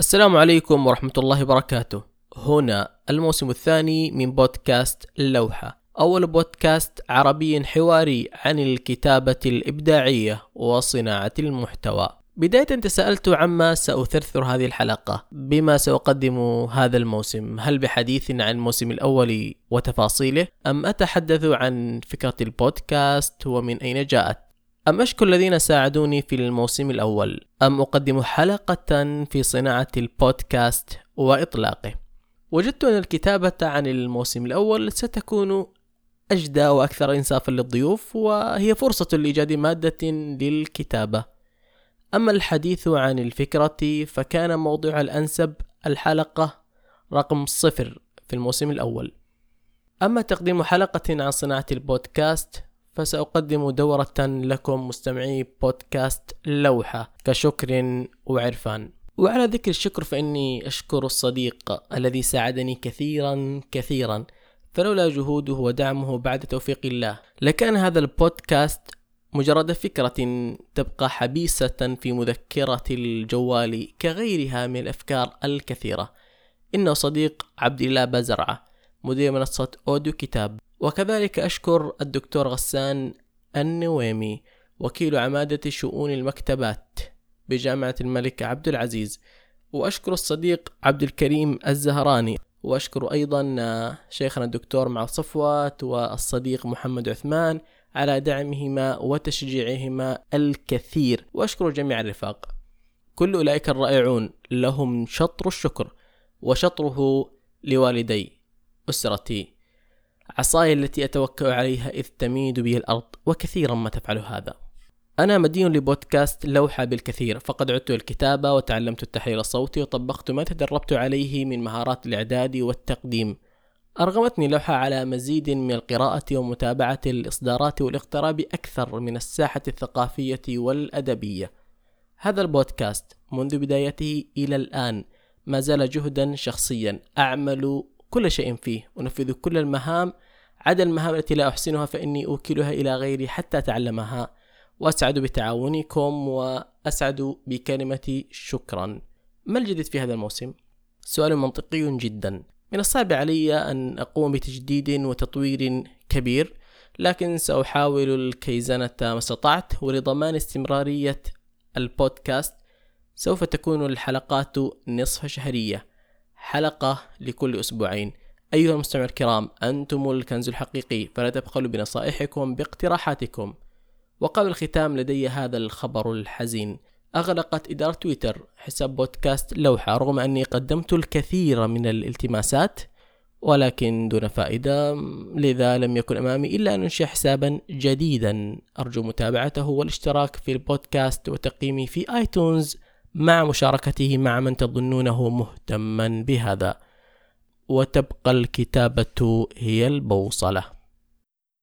السلام عليكم ورحمة الله وبركاته. هنا الموسم الثاني من بودكاست اللوحة، أول بودكاست عربي حواري عن الكتابة الإبداعية وصناعة المحتوى. بداية تساءلت عما سأثرثر هذه الحلقة. بما سأقدم هذا الموسم؟ هل بحديث عن الموسم الأول وتفاصيله؟ أم أتحدث عن فكرة البودكاست؟ ومن أين جاءت؟ أم أشكر الذين ساعدوني في الموسم الأول؟ أم أقدم حلقة في صناعة البودكاست وإطلاقه؟ وجدت أن الكتابة عن الموسم الأول ستكون أجدى وأكثر إنصافا للضيوف وهي فرصة لإيجاد مادة للكتابة. أما الحديث عن الفكرة فكان موضوع الأنسب الحلقة رقم صفر في الموسم الأول. أما تقديم حلقة عن صناعة البودكاست فسأقدم دورة لكم مستمعي بودكاست لوحة كشكر وعرفان. وعلى ذكر الشكر فإني أشكر الصديق الذي ساعدني كثيرا كثيرا فلولا جهوده ودعمه بعد توفيق الله. لكان هذا البودكاست مجرد فكرة تبقى حبيسة في مذكرة الجوال كغيرها من الأفكار الكثيرة. إنه صديق عبد الله بزرعة مدير منصة أوديو كتاب. وكذلك أشكر الدكتور غسان النويمي وكيل عمادة شؤون المكتبات بجامعة الملك عبد العزيز. وأشكر الصديق عبد الكريم الزهراني. وأشكر أيضا شيخنا الدكتور مع صفوات والصديق محمد عثمان على دعمهما وتشجيعهما الكثير. وأشكر جميع الرفاق. كل أولئك الرائعون لهم شطر الشكر وشطره لوالدي أسرتي. عصاي التي أتوكأ عليها إذ تميد بي الأرض وكثيرا ما تفعل هذا. أنا مدين لبودكاست لوحة بالكثير فقد عدت الكتابة وتعلمت التحرير الصوتي وطبقت ما تدربت عليه من مهارات الإعداد والتقديم. أرغمتني لوحة على مزيد من القراءة ومتابعة الإصدارات والاقتراب أكثر من الساحة الثقافية والأدبية. هذا البودكاست منذ بدايته إلى الآن ما زال جهدا شخصيا أعمل كل شيء فيه أنفذ كل المهام عدا المهام التي لا أحسنها فإني أوكلها إلى غيري حتى أتعلمها. وأسعد بتعاونكم وأسعد بكلمة شكرا. ما الجديد في هذا الموسم؟ سؤال منطقي جدا. من الصعب علي أن أقوم بتجديد وتطوير كبير لكن سأحاول الكيزنة ما استطعت. ولضمان استمرارية البودكاست سوف تكون الحلقات نصف شهرية. حلقة لكل أسبوعين. أيها المستمع الكرام أنتم الكنز الحقيقي فلا تبخلوا بنصائحكم باقتراحاتكم. وقبل الختام لدي هذا الخبر الحزين. أغلقت إدارة تويتر حساب بودكاست لوحة رغم أني قدمت الكثير من الالتماسات ولكن دون فائدة لذا لم يكن أمامي إلا أن أنشئ حسابا جديدا. أرجو متابعته والاشتراك في البودكاست وتقييمي في آيتونز. مع مشاركته مع من تظنونه مهتما بهذا. وتبقى الكتابة هي البوصلة.